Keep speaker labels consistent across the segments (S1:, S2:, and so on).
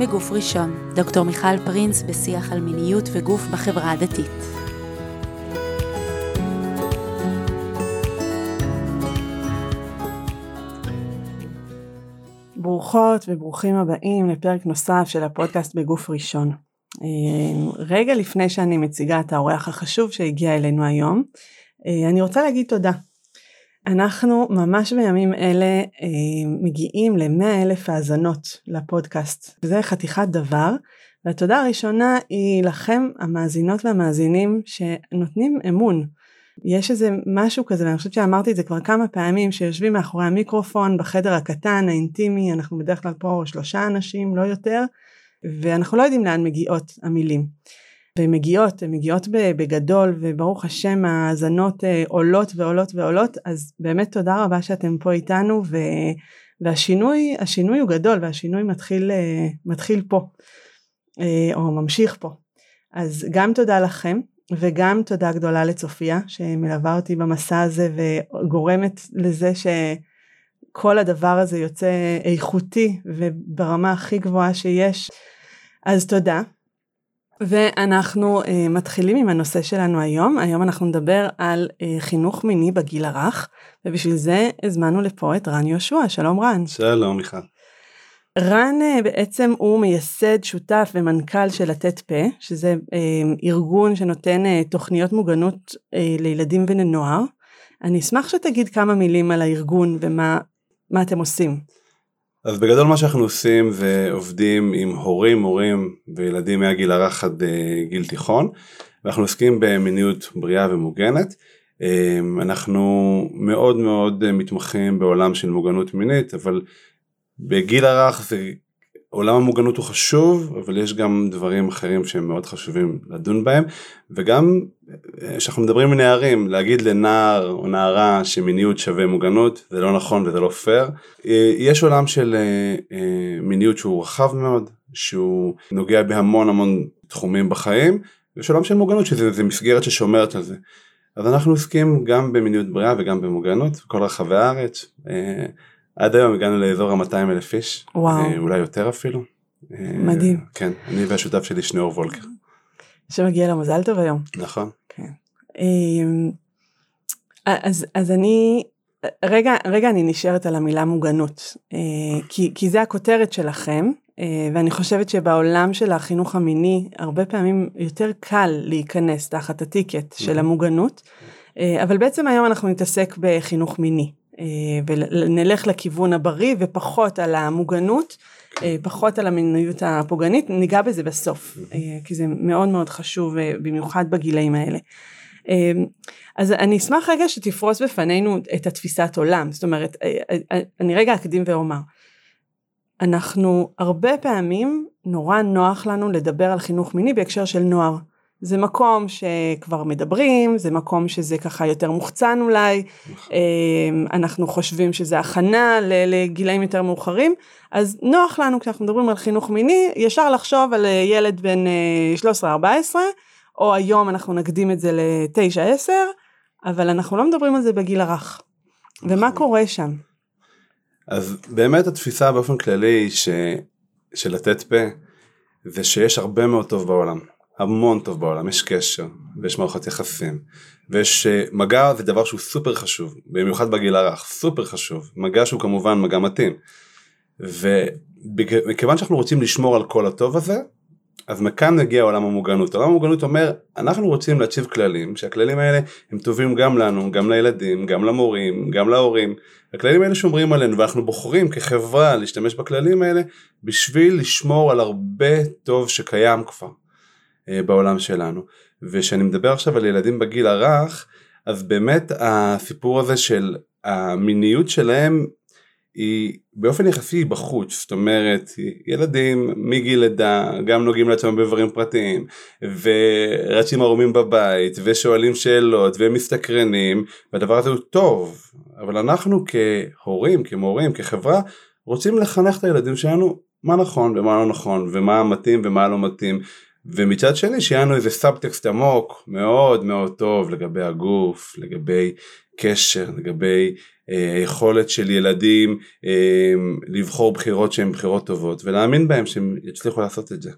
S1: בגוף ראשון, דוקטור מיכל פרינס בשיח על מיניות וגוף בחברה הדתית. ברוכות וברוכים הבאים לפרק נוסף של הפודקאסט בגוף ראשון. אה, רגע לפני שאני מציגה את האורח החשוב שהגיע אלינו היום, אה, אני רוצה להגיד תודה. אנחנו ממש בימים אלה אה, מגיעים ל-100 אלף האזנות לפודקאסט. זה חתיכת דבר, והתודה הראשונה היא לכם המאזינות והמאזינים שנותנים אמון. יש איזה משהו כזה, ואני חושבת שאמרתי את זה כבר כמה פעמים, שיושבים מאחורי המיקרופון בחדר הקטן, האינטימי, אנחנו בדרך כלל פה שלושה אנשים, לא יותר, ואנחנו לא יודעים לאן מגיעות המילים. והן מגיעות, הן מגיעות בגדול וברוך השם ההאזנות אה, עולות ועולות ועולות. אז באמת תודה רבה שאתם פה איתנו ו, והשינוי השינוי הוא גדול והשינוי מתחיל, אה, מתחיל פה אה, או ממשיך פה. אז גם תודה לכם וגם תודה גדולה לצופיה שמלווה אותי במסע הזה וגורמת לזה שכל הדבר הזה יוצא איכותי וברמה הכי גבוהה שיש. אז תודה ואנחנו uh, מתחילים עם הנושא שלנו היום. היום אנחנו נדבר על uh, חינוך מיני בגיל הרך, ובשביל זה הזמנו לפה את רן יהושע. שלום רן.
S2: שלום מיכל.
S1: רן uh, בעצם הוא מייסד, שותף ומנכ"ל של לתת פה, שזה uh, ארגון שנותן uh, תוכניות מוגנות uh, לילדים ולנוער. אני אשמח שתגיד כמה מילים על הארגון ומה אתם עושים.
S2: אז בגדול מה שאנחנו עושים זה עובדים עם הורים, מורים וילדים מהגיל הרך עד אה, גיל תיכון ואנחנו עוסקים במיניות בריאה ומוגנת. אה, אנחנו מאוד מאוד מתמחים בעולם של מוגנות מינית אבל בגיל הרך זה עולם המוגנות הוא חשוב אבל יש גם דברים אחרים שהם מאוד חשובים לדון בהם וגם אה, כשאנחנו מדברים עם נערים להגיד לנער או נערה שמיניות שווה מוגנות זה לא נכון וזה לא פייר. אה, יש עולם של אה, מיניות שהוא רחב מאוד שהוא נוגע בהמון המון תחומים בחיים ויש עולם של מוגנות שזה מסגרת ששומרת על זה. אז אנחנו עוסקים גם במיניות בריאה וגם במוגנות בכל רחבי הארץ. עד היום הגענו לאזור ה-200 אלף איש, וואו. אה, אולי יותר אפילו.
S1: מדהים.
S2: אה, כן, אני והשותף שלי שניאור וולקר.
S1: שמגיע לו מזל טוב היום.
S2: נכון.
S1: כן. אמ, אז, אז אני, רגע, רגע אני נשארת על המילה מוגנות, אה, כי, כי זה הכותרת שלכם, ואני חושבת שבעולם של החינוך המיני הרבה פעמים יותר קל להיכנס תחת הטיקט של המוגנות, אבל בעצם היום אנחנו נתעסק בחינוך מיני. אה, ונלך לכיוון הבריא ופחות על המוגנות, אה, פחות על המיניות הפוגענית, ניגע בזה בסוף, אה, כי זה מאוד מאוד חשוב במיוחד בגילאים האלה. אז אני אשמח רגע שתפרוס בפנינו את התפיסת עולם, זאת אומרת, אני רגע אקדים ואומר, אנחנו הרבה פעמים נורא נוח לנו לדבר על חינוך מיני בהקשר של נוער. זה מקום שכבר מדברים, זה מקום שזה ככה יותר מוחצן אולי, נכון. אמ, אנחנו חושבים שזה הכנה לגילאים יותר מאוחרים, אז נוח לנו כשאנחנו מדברים על חינוך מיני, ישר לחשוב על אה, ילד בן 13-14, אה, או היום אנחנו נקדים את זה ל-9-10, אבל אנחנו לא מדברים על זה בגיל הרך. ומה נכון. קורה שם?
S2: אז באמת התפיסה באופן כללי ש... של לתת פה, זה שיש הרבה מאוד טוב בעולם. המון טוב בעולם, יש קשר, ויש מערכות יחסים, ויש אה, מגע זה דבר שהוא סופר חשוב, במיוחד בגיל הרך, סופר חשוב, מגע שהוא כמובן מגע מתאים. ומכיוון שאנחנו רוצים לשמור על כל הטוב הזה, אז מכאן מגיע עולם המוגנות. עולם המוגנות אומר, אנחנו רוצים להציב כללים, שהכללים האלה הם טובים גם לנו, גם לילדים, גם למורים, גם להורים. הכללים האלה שומרים עלינו, ואנחנו בוחרים כחברה להשתמש בכללים האלה בשביל לשמור על הרבה טוב שקיים כבר. אה, בעולם שלנו. וכשאני מדבר עכשיו על ילדים בגיל הרך, אז באמת הסיפור הזה של המיניות שלהם היא באופן יחסי בחוץ, זאת אומרת ילדים מגיל לידה גם נוגעים לעצמם באיברים פרטיים ורצים ערומים בבית ושואלים שאלות ומסתקרנים והדבר הזה הוא טוב. אבל אנחנו כהורים, כמורים, כחברה רוצים לחנך את הילדים שלנו מה נכון ומה לא נכון ומה מתאים ומה לא מתאים ומצד שני שיהיה לנו איזה סאבטקסט עמוק מאוד מאוד טוב לגבי הגוף, לגבי קשר, לגבי היכולת של ילדים לבחור בחירות שהן בחירות טובות ולהאמין בהם שהם יצליחו לעשות את זה.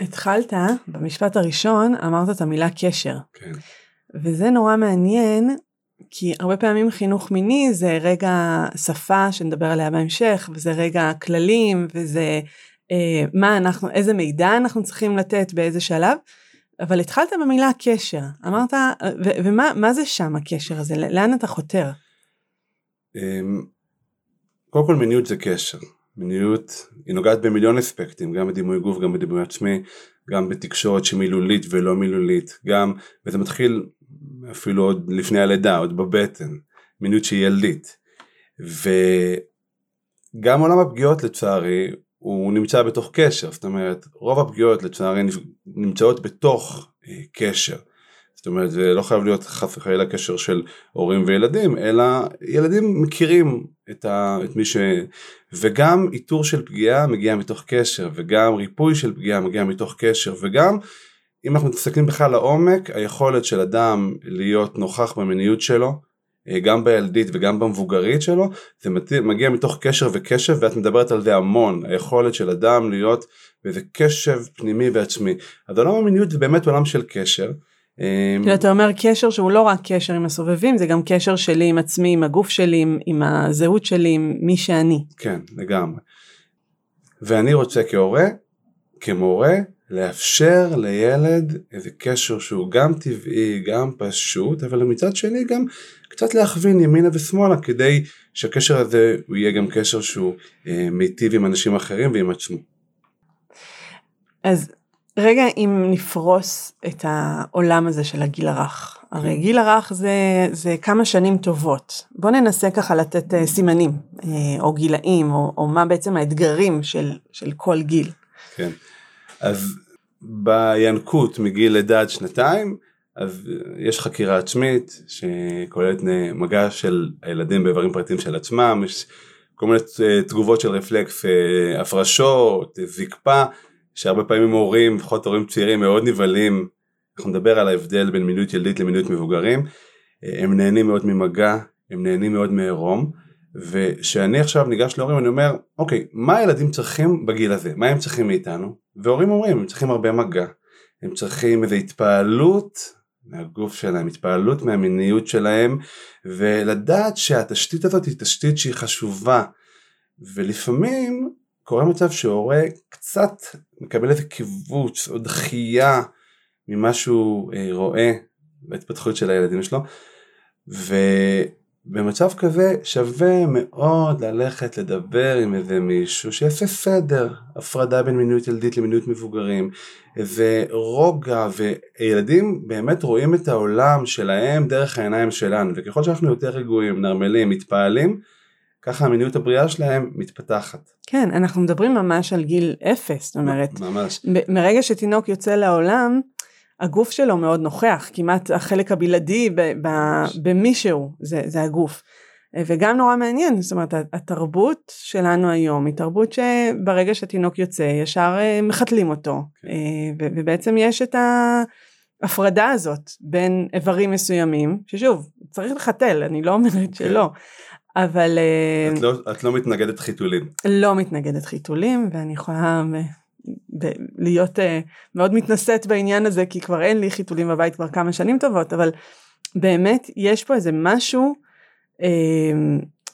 S1: התחלת במשפט הראשון אמרת את המילה קשר.
S2: כן.
S1: וזה נורא מעניין כי הרבה פעמים חינוך מיני זה רגע שפה שנדבר עליה בהמשך וזה רגע כללים וזה אה, מה אנחנו איזה מידע אנחנו צריכים לתת באיזה שלב. אבל התחלת במילה קשר אמרת ו- ומה זה שם הקשר הזה לאן אתה חותר.
S2: אמ, קודם כל מיניות זה קשר מיניות היא נוגעת במיליון אספקטים גם בדימוי גוף גם בדימוי עצמי גם בתקשורת שמילולית ולא מילולית גם וזה מתחיל אפילו עוד לפני הלידה עוד בבטן מיניות שהיא ילדית וגם עולם הפגיעות לצערי הוא נמצא בתוך קשר זאת אומרת רוב הפגיעות לצערי נמצאות בתוך אה, קשר. זאת אומרת זה לא חייב להיות חס וחלילה קשר של הורים וילדים אלא ילדים מכירים את, ה, את מי ש... וגם איתור של פגיעה מגיע מתוך קשר וגם ריפוי של פגיעה מגיע מתוך קשר וגם אם אנחנו מסתכלים בכלל לעומק היכולת של אדם להיות נוכח במיניות שלו גם בילדית וגם במבוגרית שלו זה מגיע מתוך קשר וקשב ואת מדברת על זה המון היכולת של אדם להיות באיזה קשב פנימי ועצמי אז עולם המיניות זה באמת עולם של קשר
S1: אמ, אתה אומר קשר שהוא לא רק קשר עם הסובבים זה גם קשר שלי עם עצמי עם הגוף שלי עם הזהות שלי עם מי שאני.
S2: כן לגמרי. ואני רוצה כהורה כמורה לאפשר לילד איזה קשר שהוא גם טבעי גם פשוט אבל מצד שני גם קצת להכווין ימינה ושמאלה כדי שהקשר הזה הוא יהיה גם קשר שהוא אה, מיטיב עם אנשים אחרים ועם עצמו.
S1: אז רגע אם נפרוס את העולם הזה של הגיל הרך הרי גיל הרך זה זה כמה שנים טובות בוא ננסה ככה לתת uh, סימנים uh, או גילאים או, או מה בעצם האתגרים של של כל גיל.
S2: כן אז בינקות מגיל לידה עד שנתיים אז יש חקירה עצמית שכוללת מגע של הילדים באיברים פרטיים של עצמם יש כל מיני תגובות של רפלקס הפרשות זקפה שהרבה פעמים הורים, לפחות הורים צעירים מאוד נבהלים, אנחנו נדבר על ההבדל בין מיניות ילדית למיניות מבוגרים, הם נהנים מאוד ממגע, הם נהנים מאוד מעירום, וכשאני עכשיו ניגש להורים אני אומר, אוקיי, מה הילדים צריכים בגיל הזה? מה הם צריכים מאיתנו? והורים אומרים, הם צריכים הרבה מגע, הם צריכים איזו התפעלות מהגוף שלהם, התפעלות מהמיניות שלהם, ולדעת שהתשתית הזאת היא תשתית שהיא חשובה, ולפעמים קורה מצב שהורה קצת מקבל איזה קיבוץ או דחייה ממה שהוא אה, רואה בהתפתחות של הילדים שלו ובמצב כזה שווה מאוד ללכת לדבר עם איזה מישהו שיעשה סדר, הפרדה בין מיניות ילדית למיניות מבוגרים, איזה רוגע וילדים באמת רואים את העולם שלהם דרך העיניים שלנו וככל שאנחנו יותר רגועים, נרמלים, מתפעלים ככה המיניות הבריאה שלהם מתפתחת.
S1: כן, אנחנו מדברים ממש על גיל אפס, זאת אומרת,
S2: ממש.
S1: מרגע שתינוק יוצא לעולם, הגוף שלו מאוד נוכח, כמעט החלק הבלעדי במישהו, זה, זה הגוף. וגם נורא מעניין, זאת אומרת, התרבות שלנו היום היא תרבות שברגע שתינוק יוצא, ישר אה, מחתלים אותו, כן. אה, ובעצם יש את ההפרדה הזאת בין איברים מסוימים, ששוב, צריך לחתל, אני לא אומרת כן. שלא, אבל...
S2: אה, את לא, את לא מתנגדת חיתולים.
S1: לא מתנגדת חיתולים, ואני יכולה ב, להיות uh, מאוד מתנשאת בעניין הזה, כי כבר אין לי חיתולים בבית כבר כמה שנים טובות, אבל באמת יש פה איזה משהו uh,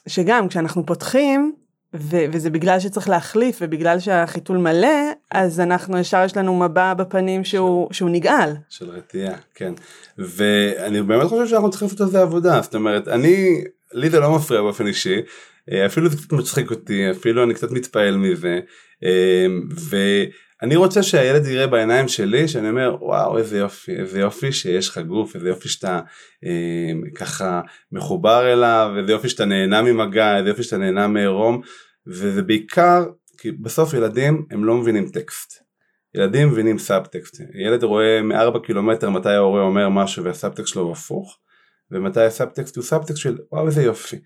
S1: שגם כשאנחנו פותחים, ו- וזה בגלל שצריך להחליף ובגלל שהחיתול מלא אז אנחנו ישר יש לנו מבע בפנים שהוא, של, שהוא נגעל.
S2: של רתיעה כן ואני באמת חושב שאנחנו צריכים לעשות על זה עבודה זאת אומרת אני לי זה לא מפריע באופן אישי, אה, אפילו זה קצת מצחיק אותי, אפילו אני קצת מתפעל מזה, ואני רוצה שהילד יראה בעיניים שלי שאני אומר וואו איזה יופי, איזה יופי שיש לך גוף, איזה יופי שאתה אה, ככה מחובר אליו, איזה יופי שאתה נהנה ממגע, איזה יופי שאתה נהנה מעירום, וזה בעיקר, כי בסוף ילדים הם לא מבינים טקסט. ילדים מבינים סאבטקסט, ילד רואה מארבע קילומטר מתי ההורה אומר משהו והסאבטקסט שלו הוא הפוך, ומתי הסאבטקסט הוא סאבטקסט של וואו איזה יופי.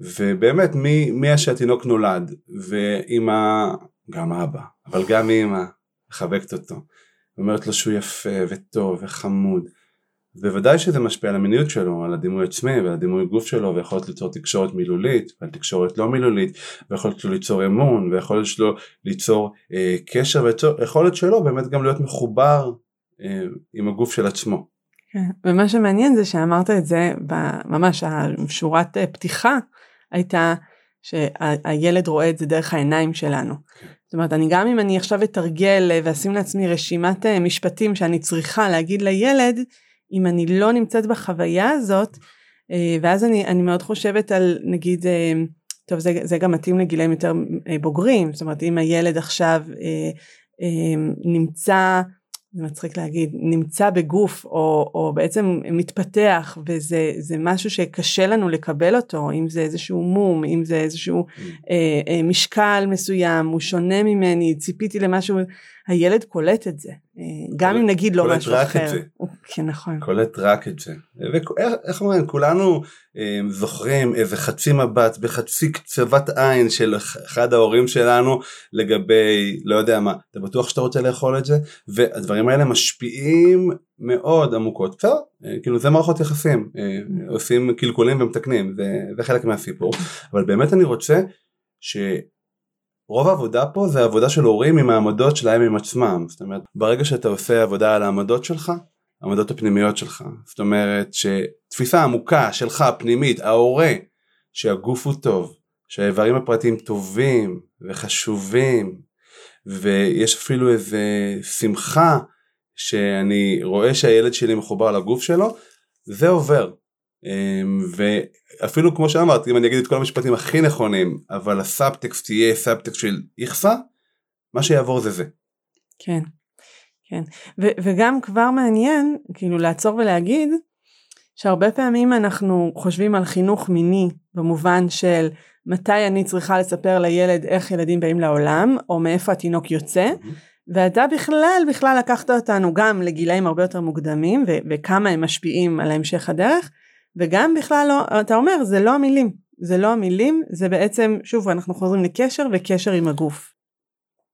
S2: ובאמת מי שהתינוק נולד ואימא גם אבא אבל גם אימא מחבקת אותו אומרת לו שהוא יפה וטוב וחמוד בוודאי שזה משפיע על המיניות שלו, על הדימוי עצמי ועל הדימוי גוף שלו ויכול להיות ליצור תקשורת מילולית ועל תקשורת לא מילולית ויכול להיות לו ליצור אמון ויכול להיות שלו ליצור אה, קשר ויכול להיות שלו באמת גם להיות מחובר אה, עם הגוף של עצמו.
S1: כן. ומה שמעניין זה שאמרת את זה ממש השורת אה, פתיחה הייתה שהילד רואה את זה דרך העיניים שלנו. כן. זאת אומרת אני גם אם אני עכשיו אתרגל אה, ואשים לעצמי רשימת משפטים שאני צריכה להגיד לילד אם אני לא נמצאת בחוויה הזאת, אה, ואז אני, אני מאוד חושבת על נגיד, אה, טוב זה, זה גם מתאים לגילאים יותר אה, בוגרים, זאת אומרת אם הילד עכשיו נמצא זה מצחיק להגיד, נמצא בגוף או, או בעצם מתפתח וזה משהו שקשה לנו לקבל אותו, אם זה איזשהו מום, אם זה איזשהו mm. אה, אה, משקל מסוים, הוא שונה ממני, ציפיתי למשהו, הילד קולט את זה, אה, גם אם נגיד לא משהו אחר. קולט רק את זה. כן נכון.
S2: קולט רק את זה. ואיך אומרים, כולנו אה, זוכרים איזה חצי מבט בחצי קצבת עין של אחד ההורים שלנו לגבי לא יודע מה, אתה בטוח שאתה רוצה לאכול את זה? והדברים האלה משפיעים מאוד עמוקות. בסדר, אה, כאילו זה מערכות יחסים, עושים קלקולים ומתקנים, זה, זה חלק מהסיפור, אבל באמת אני רוצה ש... רוב העבודה פה זה עבודה של הורים עם העמדות שלהם עם עצמם. זאת אומרת ברגע שאתה עושה עבודה על העמדות שלך העמדות הפנימיות שלך. זאת אומרת שתפיסה עמוקה שלך פנימית ההורה שהגוף הוא טוב שהאיברים הפרטיים טובים וחשובים ויש אפילו איזה שמחה שאני רואה שהילד שלי מחובר לגוף שלו זה עובר ואפילו כמו שאמרתי אם אני אגיד את כל המשפטים הכי נכונים אבל הסאבטקסט יהיה סאבטקסט של איכסה מה שיעבור זה זה.
S1: כן, כן ו- וגם כבר מעניין כאילו לעצור ולהגיד שהרבה פעמים אנחנו חושבים על חינוך מיני במובן של מתי אני צריכה לספר לילד איך ילדים באים לעולם או מאיפה התינוק יוצא ואתה בכלל בכלל לקחת אותנו גם לגילאים הרבה יותר מוקדמים ו- וכמה הם משפיעים על המשך הדרך וגם בכלל לא, אתה אומר זה לא המילים, זה לא המילים, זה בעצם, שוב אנחנו חוזרים לקשר וקשר עם הגוף.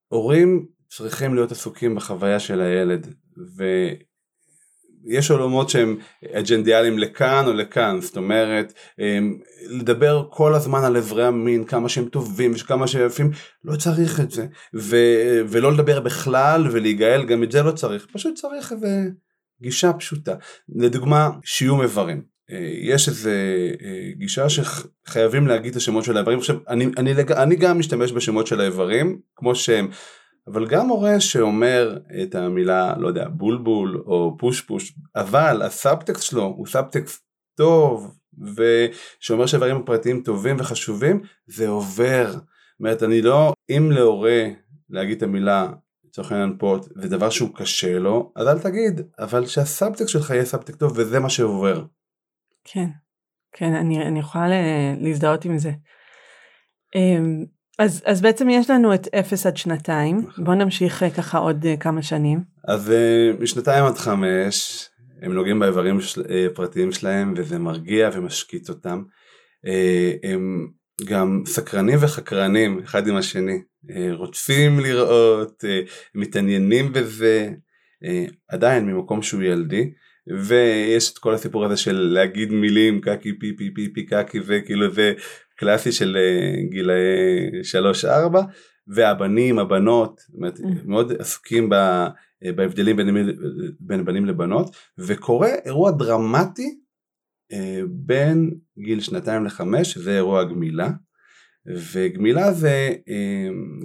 S2: הורים צריכים להיות עסוקים בחוויה של הילד, ויש עולמות שהם אג'נדיאליים לכאן או לכאן, זאת אומרת, לדבר כל הזמן על אברי המין, כמה שהם טובים וכמה שהם יפים, לא צריך את זה, ו- ולא לדבר בכלל ולהיגאל, גם את זה לא צריך, פשוט צריך איזה גישה פשוטה. לדוגמה, שיום איברים. יש איזה אה, גישה שחייבים להגיד את השמות של האיברים, עכשיו אני, אני, אני גם משתמש בשמות של האיברים כמו שהם, אבל גם הורה שאומר את המילה לא יודע בולבול או פוש פוש, אבל הסאבטקסט שלו הוא סאבטקסט טוב ושאומר שהאיברים הפרטיים טובים וחשובים זה עובר, זאת אומרת אני לא, אם להורה להגיד את המילה לצורך העניין פה זה דבר שהוא קשה לו אז אל תגיד אבל שהסאבטקסט שלך יהיה סאבטקסט טוב וזה מה שעובר
S1: כן, כן, אני, אני יכולה להזדהות עם זה. אמ, אז, אז בעצם יש לנו את 0 עד שנתיים, נכון. בוא נמשיך אה, ככה עוד אה, כמה שנים.
S2: אז אה, משנתיים עד חמש הם נוגעים באיברים של, פרטיים שלהם וזה מרגיע ומשקיט אותם. הם גם סקרנים וחקרנים אחד עם השני, רוצים לראות, מתעניינים בזה, עדיין ממקום שהוא ילדי. ויש את כל הסיפור הזה של להגיד מילים קקי פי פי פי פי קקי וכאילו זה קלאסי של אה, גילאי 3-4 והבנים הבנות אומרת, mm. מאוד עסוקים ב, אה, בהבדלים בין, בין בנים לבנות. וקורה אירוע דרמטי אה, בין גיל שנתיים לחמש זה אירוע גמילה. וגמילה זה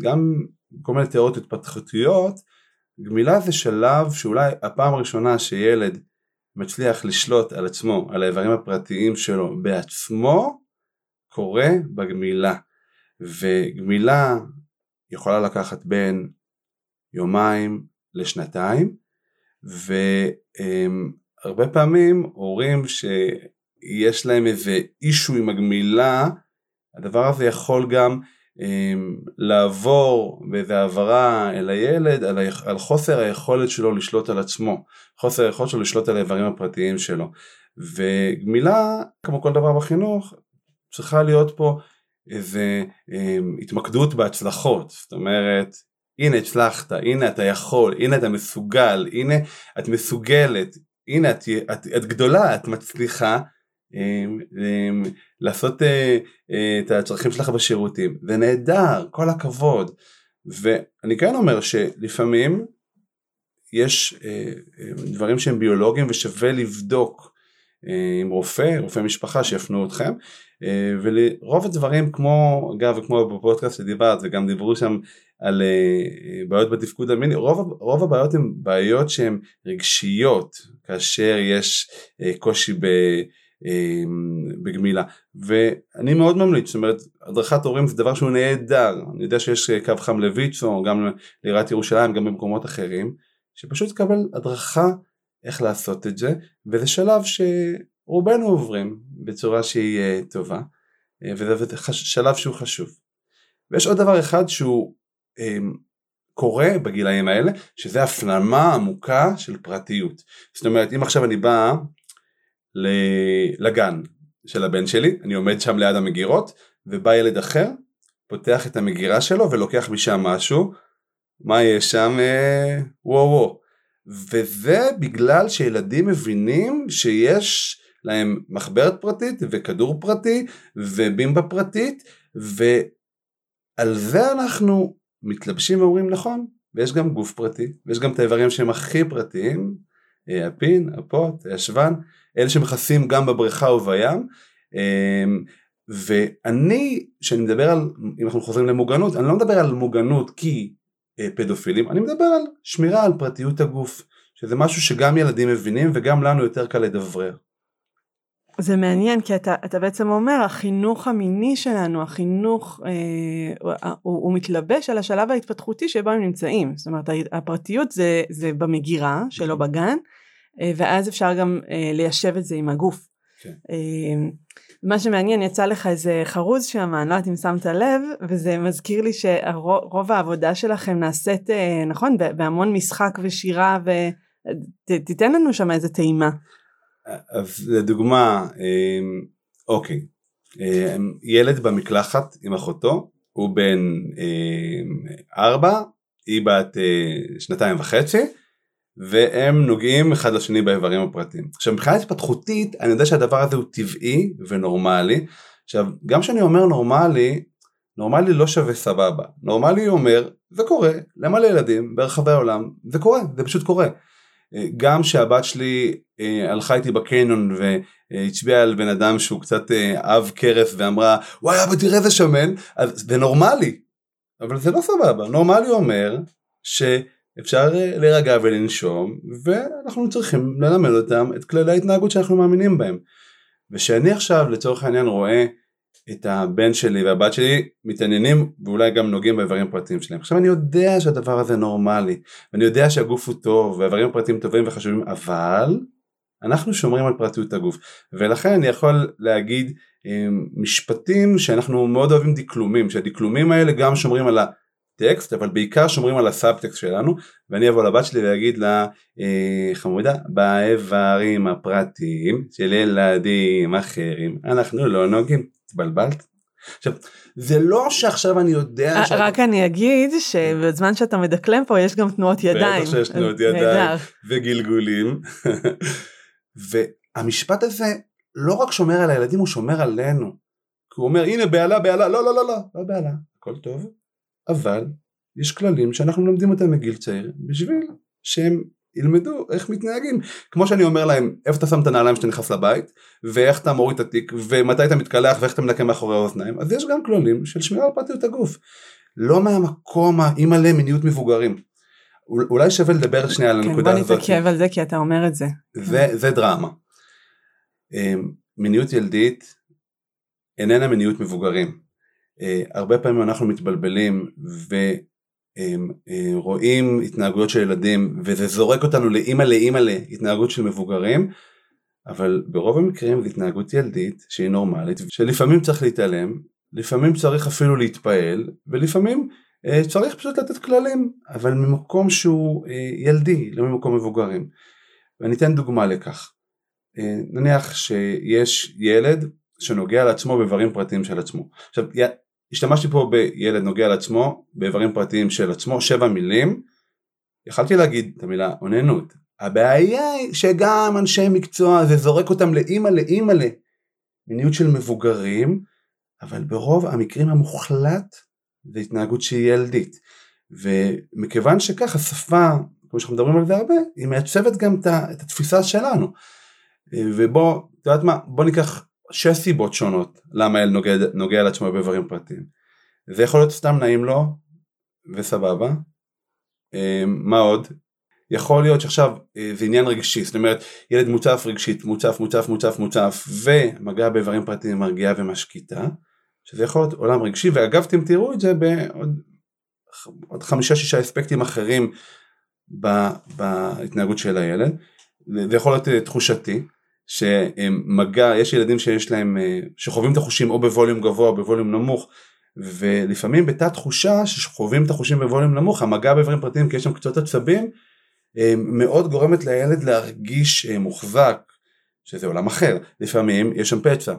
S2: גם כל מיני תיאוריות התפתחותיות. גמילה זה שלב שאולי הפעם הראשונה שילד מצליח לשלוט על עצמו, על האיברים הפרטיים שלו בעצמו, קורה בגמילה. וגמילה יכולה לקחת בין יומיים לשנתיים, והרבה פעמים הורים שיש להם איזה אישו עם הגמילה, הדבר הזה יכול גם לעבור באיזה העברה אל הילד על, ה... על חוסר היכולת שלו לשלוט על עצמו, חוסר היכולת שלו לשלוט על האיברים הפרטיים שלו. וגמילה, כמו כל דבר בחינוך, צריכה להיות פה איזה אמ, התמקדות בהצלחות, זאת אומרת, הנה הצלחת, הנה אתה יכול, הנה אתה מסוגל, הנה את מסוגלת, הנה את, את, את גדולה את מצליחה אמ, אמ, לעשות אה, אה, את הצרכים שלך בשירותים. זה נהדר כל הכבוד. ואני כן אומר שלפעמים יש אה, דברים שהם ביולוגיים ושווה לבדוק עם רופא, רופא משפחה שיפנו אתכם. ולרוב הדברים כמו אגב כמו בפודקאסט שדיברת וגם דיברו שם על בעיות בתפקוד המיני רוב, רוב הבעיות הן בעיות שהן רגשיות כאשר יש קושי ב... אמ, בגמילה. ואני מאוד ממליץ זאת אומרת הדרכת הורים זה דבר שהוא נהדר. אני יודע שיש קו חם לויצו גם לעיריית ירושלים גם במקומות אחרים שפשוט תקבל הדרכה איך לעשות את זה וזה שלב שרובנו עוברים בצורה שהיא אה, טובה אה, וזה שלב שהוא חשוב. ויש עוד דבר אחד שהוא אמ, קורה בגילאים האלה שזה הפנמה עמוקה של פרטיות. זאת אומרת אם עכשיו אני בא לגן של הבן שלי, אני עומד שם ליד המגירות, ובא ילד אחר, פותח את המגירה שלו ולוקח משם משהו, מה יש שם? אה, וואו וואו. וזה בגלל שילדים מבינים שיש להם מחברת פרטית וכדור פרטי ובימבה פרטית ועל זה אנחנו מתלבשים ואומרים נכון ויש גם גוף פרטי ויש גם את האיברים שהם הכי פרטיים אה, הפין, הפוט, הישבן אלה שמכסים גם בבריכה ובים אמ, ואני, כשאני מדבר על, אם אנחנו חוזרים למוגנות, אני לא מדבר על מוגנות כי אה, פדופילים, אני מדבר על שמירה על פרטיות הגוף, שזה משהו שגם ילדים מבינים וגם לנו יותר קל לדברר.
S1: זה מעניין כי אתה, אתה בעצם אומר החינוך המיני שלנו החינוך אה, הוא, הוא מתלבש על השלב ההתפתחותי שבו הם נמצאים זאת אומרת הפרטיות זה, זה במגירה שלא. בגן ואז אפשר גם אה, ליישב את זה עם הגוף. כן. אה, מה שמעניין יצא לך איזה חרוז שם אני לא יודעת אם שמת לב וזה מזכיר לי שרוב העבודה שלכם נעשית נכון בהמון משחק ושירה ותיתן לנו שם איזה טעימה.
S2: אז לדוגמה אוקיי ילד במקלחת עם אחותו הוא בן ארבע היא בת שנתיים וחצי והם נוגעים אחד לשני באיברים הפרטיים. עכשיו מבחינה התפתחותית אני יודע שהדבר הזה הוא טבעי ונורמלי. עכשיו גם כשאני אומר נורמלי, נורמלי לא שווה סבבה. נורמלי אומר זה קורה למלא ילדים ברחבי העולם, זה קורה, זה פשוט קורה. גם שהבת שלי אה, הלכה איתי בקניון והצביעה על בן אדם שהוא קצת אה, קרס ואמרה וואי אבא תראה איזה שמן, אז זה נורמלי. אבל זה לא סבבה, נורמלי אומר ש... אפשר אה, להירגע ולנשום ואנחנו צריכים ללמד אותם את כללי ההתנהגות שאנחנו מאמינים בהם. ושאני עכשיו לצורך העניין רואה את הבן שלי והבת שלי מתעניינים ואולי גם נוגעים באיברים פרטיים שלהם. עכשיו אני יודע שהדבר הזה נורמלי ואני יודע שהגוף הוא טוב והאיברים פרטיים טובים וחשובים אבל אנחנו שומרים על פרטיות הגוף ולכן אני יכול להגיד אה, משפטים שאנחנו מאוד אוהבים דקלומים שהדקלומים האלה גם שומרים על ה... טקסט אבל בעיקר שומרים על הסאבטקסט שלנו ואני אבוא לבת שלי ואגיד לה אה, חמודה באיברים הפרטיים של ילדים אחרים אנחנו לא נוגעים התבלבלת? עכשיו זה לא שעכשיו אני יודע
S1: אה, רק אני אגיד שבזמן שאתה מדקלם פה יש גם תנועות ידיים.
S2: בטח שיש תנועות ידיים וגלגולים והמשפט הזה לא רק שומר על הילדים הוא שומר עלינו. כי הוא אומר הנה בהלה בהלה לא לא לא לא לא בהלה הכל טוב אבל יש כללים שאנחנו מלמדים אותם מגיל צעיר בשביל שהם ילמדו איך מתנהגים כמו שאני אומר להם איפה אתה שם את הנעליים שאתה נכנס לבית ואיך אתה מוריד את התיק ומתי אתה מתקלח ואיך אתה מנקה מאחורי האוזניים אז יש גם כללים של שמירה על פרטיות הגוף לא מהמקום האימא'לה מיניות מבוגרים אולי שווה לדבר שנייה על כן, הנקודה
S1: הזאת. בוא נתעכב על זה כי אתה אומר את זה.
S2: זה, זה דרמה. אמ, מיניות ילדית איננה מיניות מבוגרים. אה, הרבה פעמים אנחנו מתבלבלים ורואים התנהגויות של ילדים וזה זורק אותנו לאימא לאימא להתנהגות של מבוגרים אבל ברוב המקרים זו התנהגות ילדית שהיא נורמלית שלפעמים צריך להתעלם לפעמים צריך אפילו להתפעל ולפעמים אה, צריך פשוט לתת כללים אבל ממקום שהוא אה, ילדי לא ממקום מבוגרים. ואני אתן דוגמה לכך. נניח שיש ילד שנוגע לעצמו באיברים פרטיים של עצמו. עכשיו השתמשתי פה בילד נוגע לעצמו, באיברים פרטיים של עצמו, שבע מילים, יכלתי להגיד את המילה אוננות, הבעיה היא שגם אנשי מקצוע זה זורק אותם לאימא לאימא למיניות של מבוגרים, אבל ברוב המקרים המוחלט זה התנהגות שהיא ילדית. ומכיוון שכך השפה, כמו שאנחנו מדברים על זה הרבה, היא מייצבת גם את התפיסה שלנו. ובוא, את יודעת מה, בוא ניקח שש סיבות שונות למה אל נוגע, נוגע לעצמו באיברים פרטיים. זה יכול להיות סתם נעים לו וסבבה. אמ, מה עוד? יכול להיות שעכשיו אה, זה עניין רגשי, זאת אומרת ילד מוצף רגשית, מוצף, מוצף, מוצף, מוצף ומגע באיברים פרטיים מרגיעה ומשקיטה, שזה יכול להיות עולם רגשי, ואגב אתם תראו את זה בעוד עוד חמישה שישה אספקטים אחרים בהתנהגות של הילד, זה יכול להיות אה, תחושתי, שמגע, יש ילדים שיש להם, אה, שחווים את החושים או בווליום גבוה או בווליום נמוך, ולפעמים בתת תחושה שחווים את החושים בווליום נמוך, המגע באיברים פרטיים כי יש שם קצות עצבים, אה, מאוד גורמת לילד להרגיש מוחזק, שזה עולם אחר, לפעמים יש שם פצע,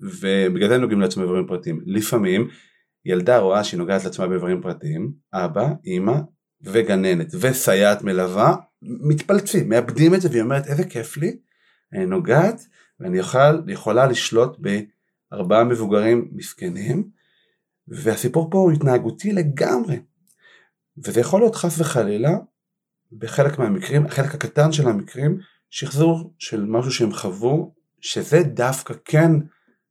S2: ובגלל זה נוגעים לעצמם באיברים פרטיים, לפעמים ילדה רואה שהיא נוגעת לעצמה באיברים פרטיים, אבא, אימא וגננת וסייעת מלווה מתפלצים, מאבדים את זה והיא אומרת איזה כיף לי, נוגעת ואני יכול, יכולה לשלוט בארבעה מבוגרים מסכנים והסיפור פה הוא התנהגותי לגמרי וזה יכול להיות חס וחלילה בחלק מהמקרים, החלק הקטן של המקרים, שחזור של משהו שהם חוו, שזה דווקא כן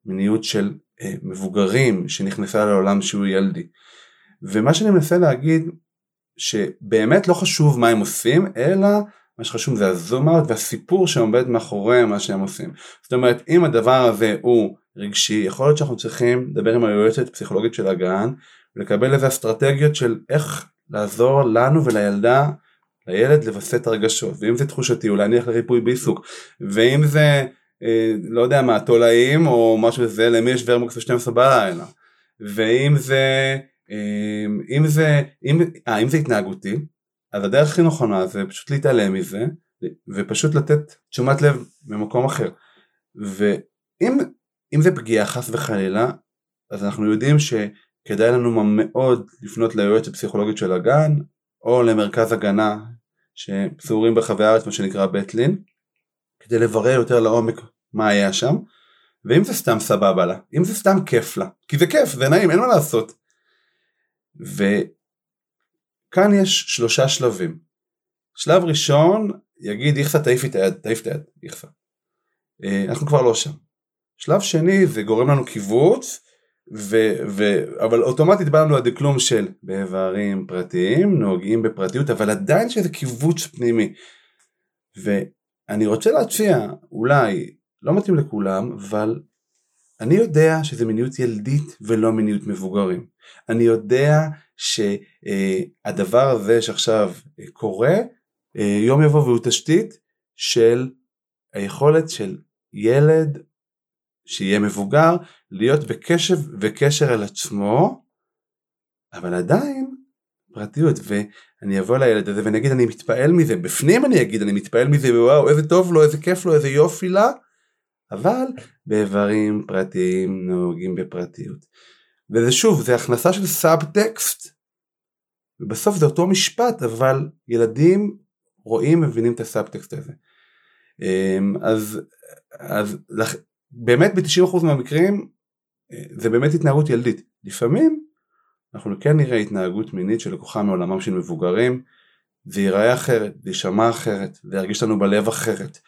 S2: מיניות של אה, מבוגרים שנכנסה לעולם שהוא ילדי. ומה שאני מנסה להגיד שבאמת לא חשוב מה הם עושים אלא מה שחשוב זה הזום אאוט והסיפור שעומד מאחורי מה שהם עושים. זאת אומרת אם הדבר הזה הוא רגשי יכול להיות שאנחנו צריכים לדבר עם היועצת פסיכולוגית של הגן ולקבל איזה אסטרטגיות של איך לעזור לנו ולילדה לילד לווסת הרגשות ואם זה תחושתי אולי אני אלך לריפוי בעיסוק ואם זה אה, לא יודע מה, תולעים או משהו כזה, למי יש ורמוקס ב-12 בלילה. ואם זה, אה, אם זה, אם, אה, אם זה התנהגותי, אז הדרך הכי נכונה זה פשוט להתעלם מזה, ופשוט לתת תשומת לב במקום אחר. ואם זה פגיעה חס וחלילה, אז אנחנו יודעים שכדאי לנו מאוד לפנות ליועץ הפסיכולוגית של הגן, או למרכז הגנה שפזורים ברחבי הארץ, מה שנקרא בית לין, כדי לברר יותר לעומק מה היה שם, ואם זה סתם סבבה לה, אם זה סתם כיף לה, כי זה כיף, זה נעים, אין מה לעשות. וכאן יש שלושה שלבים. שלב ראשון יגיד איכסה תעיף את היד, תעיף את היד, איכסה. אה, אנחנו כבר לא שם. שלב שני זה גורם לנו קיבוץ, ו, ו, אבל אוטומטית בא לנו הדקלום של באיברים פרטיים, נוגעים בפרטיות, אבל עדיין שזה קיבוץ פנימי. ואני רוצה להציע, אולי, לא מתאים לכולם, אבל אני יודע שזה מיניות ילדית ולא מיניות מבוגרים. אני יודע שהדבר הזה שעכשיו קורה, יום יבוא והוא תשתית של היכולת של ילד שיהיה מבוגר להיות בקשב וקשר אל עצמו, אבל עדיין פרטיות, ואני אבוא לילד הזה ואני אגיד אני מתפעל מזה, בפנים אני אגיד אני מתפעל מזה, וואו איזה טוב לו, איזה כיף לו, איזה יופי לה, אבל באיברים פרטיים נהוגים בפרטיות. וזה שוב, זה הכנסה של סאב טקסט, ובסוף זה אותו משפט, אבל ילדים רואים, מבינים את הסאב טקסט הזה. אמ, אז, אז באמת ב-90% מהמקרים אה, זה באמת התנהגות ילדית. לפעמים אנחנו כן נראה התנהגות מינית שלקוחה מעולמם של מבוגרים, זה ייראה אחרת, זה יישמע אחרת, זה ירגיש לנו בלב אחרת.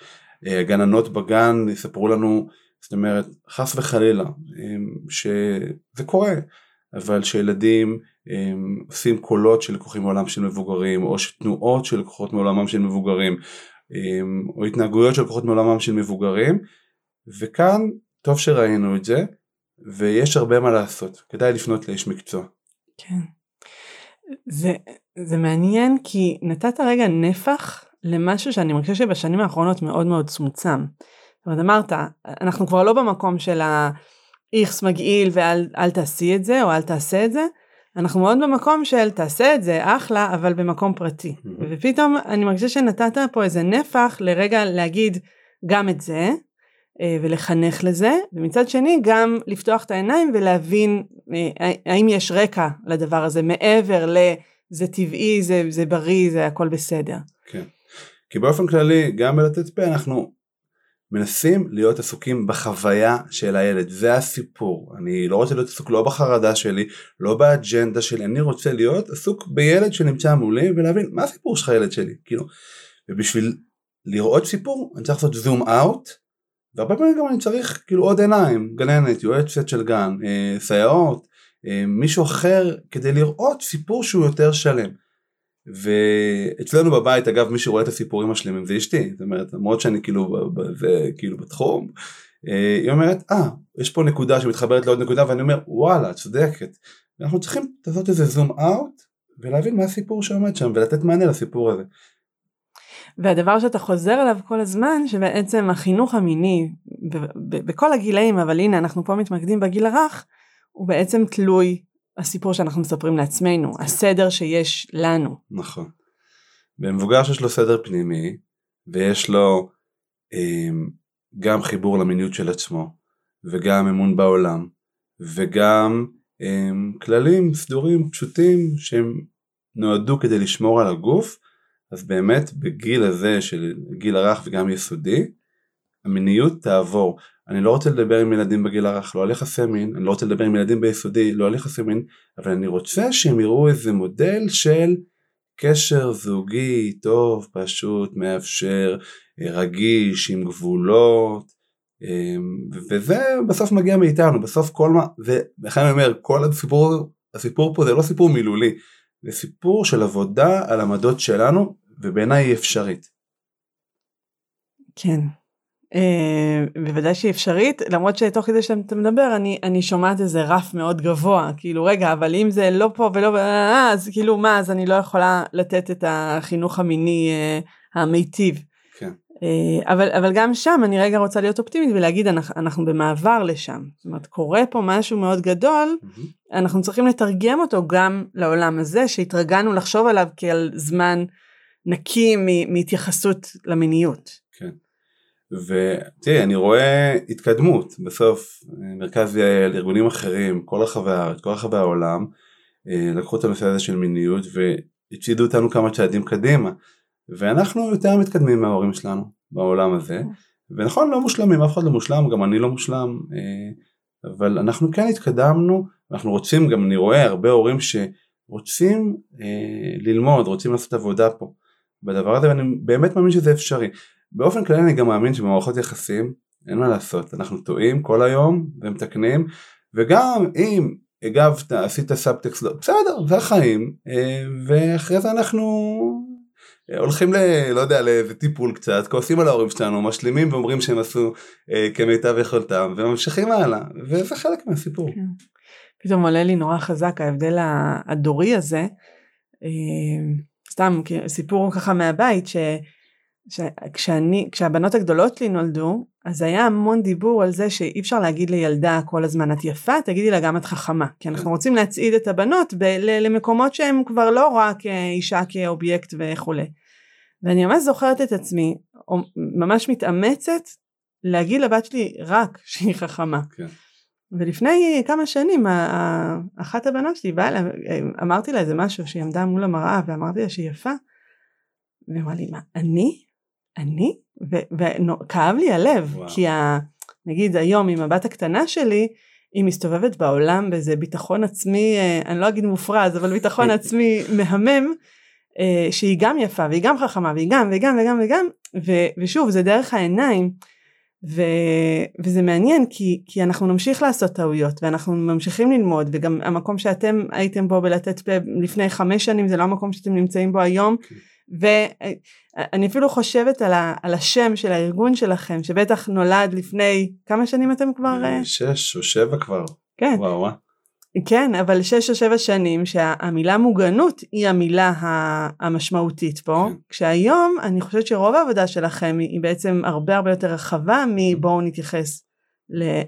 S2: הגננות אה, בגן יספרו לנו, זאת אומרת, חס וחלילה, שזה קורה, אבל שילדים עושים קולות שלקוחים מעולם של מבוגרים, או שתנועות שלקוחות מעולמם של מבוגרים, או התנהגויות שלקוחות מעולמם של מבוגרים, וכאן טוב שראינו את זה, ויש הרבה מה לעשות, כדאי לפנות לאיש מקצוע.
S1: כן. זה, זה מעניין כי נתת רגע נפח למשהו שאני מרגישה שבשנים האחרונות מאוד מאוד צומצם. זאת אומרת אמרת אנחנו כבר לא במקום של האיכס מגעיל ואל תעשי את זה או אל תעשה את זה אנחנו מאוד במקום של תעשה את זה אחלה אבל במקום פרטי mm-hmm. ופתאום אני מרגישה שנתת פה איזה נפח לרגע להגיד גם את זה אה, ולחנך לזה ומצד שני גם לפתוח את העיניים ולהבין אה, האם יש רקע לדבר הזה מעבר לזה טבעי זה, זה בריא זה הכל בסדר.
S2: כן. כי באופן כללי גם בלתת פה אנחנו מנסים להיות עסוקים בחוויה של הילד, זה הסיפור. אני לא רוצה להיות עסוק לא בחרדה שלי, לא באג'נדה שלי, אני רוצה להיות עסוק בילד שנמצא מולי ולהבין מה הסיפור שלך ילד שלי, כאילו. ובשביל לראות סיפור אני צריך לעשות זום אאוט, והרבה פעמים גם אני צריך כאילו עוד עיניים, גננת, יועצת של גן, אה, סייעות, אה, מישהו אחר, כדי לראות סיפור שהוא יותר שלם. ואצלנו בבית אגב מי שרואה את הסיפורים השלמים זה אשתי זאת אומרת למרות שאני כאילו זה כאילו בתחום אה, היא אומרת אה יש פה נקודה שמתחברת לעוד נקודה ואני אומר וואלה צודקת אנחנו צריכים לעשות איזה זום אאוט ולהבין מה הסיפור שעומד שם ולתת מענה לסיפור הזה.
S1: והדבר שאתה חוזר אליו כל הזמן שבעצם החינוך המיני בכל הגילאים אבל הנה אנחנו פה מתמקדים בגיל הרך הוא בעצם תלוי הסיפור שאנחנו מספרים לעצמנו, הסדר שיש לנו.
S2: נכון. במבוגר שיש לו סדר פנימי, ויש לו אה, גם חיבור למיניות של עצמו, וגם אמון בעולם, וגם אה, כללים סדורים פשוטים שהם נועדו כדי לשמור על הגוף, אז באמת בגיל הזה של גיל הרך וגם יסודי, המיניות תעבור. אני לא רוצה לדבר עם ילדים בגיל הרך, לא על יחסי מין, אני לא רוצה לדבר עם ילדים ביסודי, לא על יחסי מין, אבל אני רוצה שהם יראו איזה מודל של קשר זוגי טוב, פשוט, מאפשר, אה, רגיש, עם גבולות, אמ, וזה בסוף מגיע מאיתנו, בסוף כל מה, ולכן אני אומר, כל הסיפור, הסיפור פה זה לא סיפור מילולי, זה סיפור של עבודה על עמדות שלנו, ובעיניי היא אפשרית.
S1: כן, בוודאי שהיא אפשרית למרות שתוך כדי שאתה מדבר אני אני שומעת איזה רף מאוד גבוה כאילו רגע אבל אם זה לא פה ולא אה, אז כאילו מה אז אני לא יכולה לתת את החינוך המיני אה, המיטיב.
S2: כן.
S1: אבל אבל גם שם אני רגע רוצה להיות אופטימית ולהגיד אנחנו, אנחנו במעבר לשם זאת אומרת קורה פה משהו מאוד גדול mm-hmm. אנחנו צריכים לתרגם אותו גם לעולם הזה שהתרגלנו לחשוב עליו כעל זמן נקי מהתייחסות למיניות.
S2: ותראי אני רואה התקדמות. בסוף מרכז יעל ארגונים אחרים כל רחבי הארץ כל רחבי העולם אה, לקחו את הנושא הזה של מיניות והצעידו אותנו כמה צעדים קדימה. ואנחנו יותר מתקדמים מההורים שלנו בעולם הזה. ונכון לא מושלמים אף אחד לא מושלם גם אני לא מושלם אה, אבל אנחנו כן התקדמנו אנחנו רוצים גם אני רואה הרבה הורים שרוצים אה, ללמוד רוצים לעשות עבודה פה. בדבר הזה ואני באמת מאמין שזה אפשרי באופן כללי אני גם מאמין שבמערכות יחסים אין מה לעשות אנחנו טועים כל היום ומתקנים וגם אם הגבת עשית סאבטקסט לא בסדר זה החיים אה, ואחרי זה אנחנו אה, הולכים ל... לא יודע לאיזה טיפול קצת כועסים על ההורים שלנו משלימים ואומרים שהם עשו אה, כמיטב יכולתם וממשיכים הלאה וזה חלק מהסיפור. כן.
S1: פתאום עולה לי נורא חזק ההבדל הדורי הזה סתם סיפור ככה מהבית ש... כשאני, כשהבנות הגדולות שלי נולדו, אז היה המון דיבור על זה שאי אפשר להגיד לילדה כל הזמן את יפה, תגידי לה גם את חכמה. כי אנחנו רוצים להצעיד את הבנות ב- למקומות שהם כבר לא רק אישה כאובייקט וכולי. ואני ממש זוכרת את עצמי, ממש מתאמצת להגיד לבת שלי רק שהיא חכמה. כן. ולפני כמה שנים אחת הבנות שלי באה אליי, אמרתי לה איזה משהו שהיא עמדה מול המראה ואמרתי לה שהיא יפה. והיא אמרה לי מה אני? אני? וכאב לי הלב, וואו. כי ה... נגיד היום עם הבת הקטנה שלי, היא מסתובבת בעולם באיזה ביטחון עצמי, אה, אני לא אגיד מופרז, אבל ביטחון עצמי מהמם, אה, שהיא גם יפה והיא גם חכמה והיא גם וגם וגם וגם, ו, ושוב זה דרך העיניים, ו, וזה מעניין כי, כי אנחנו נמשיך לעשות טעויות ואנחנו ממשיכים ללמוד וגם המקום שאתם הייתם בו בלתת פה לפני חמש שנים זה לא המקום שאתם נמצאים בו היום. Okay. ואני אפילו חושבת על, ה, על השם של הארגון שלכם שבטח נולד לפני כמה שנים אתם כבר
S2: אה, שש או שבע כבר
S1: כן
S2: וואו, וואו.
S1: כן אבל שש או שבע שנים שהמילה מוגנות היא המילה המשמעותית פה כן. כשהיום אני חושבת שרוב העבודה שלכם היא בעצם הרבה הרבה יותר רחבה מבואו נתייחס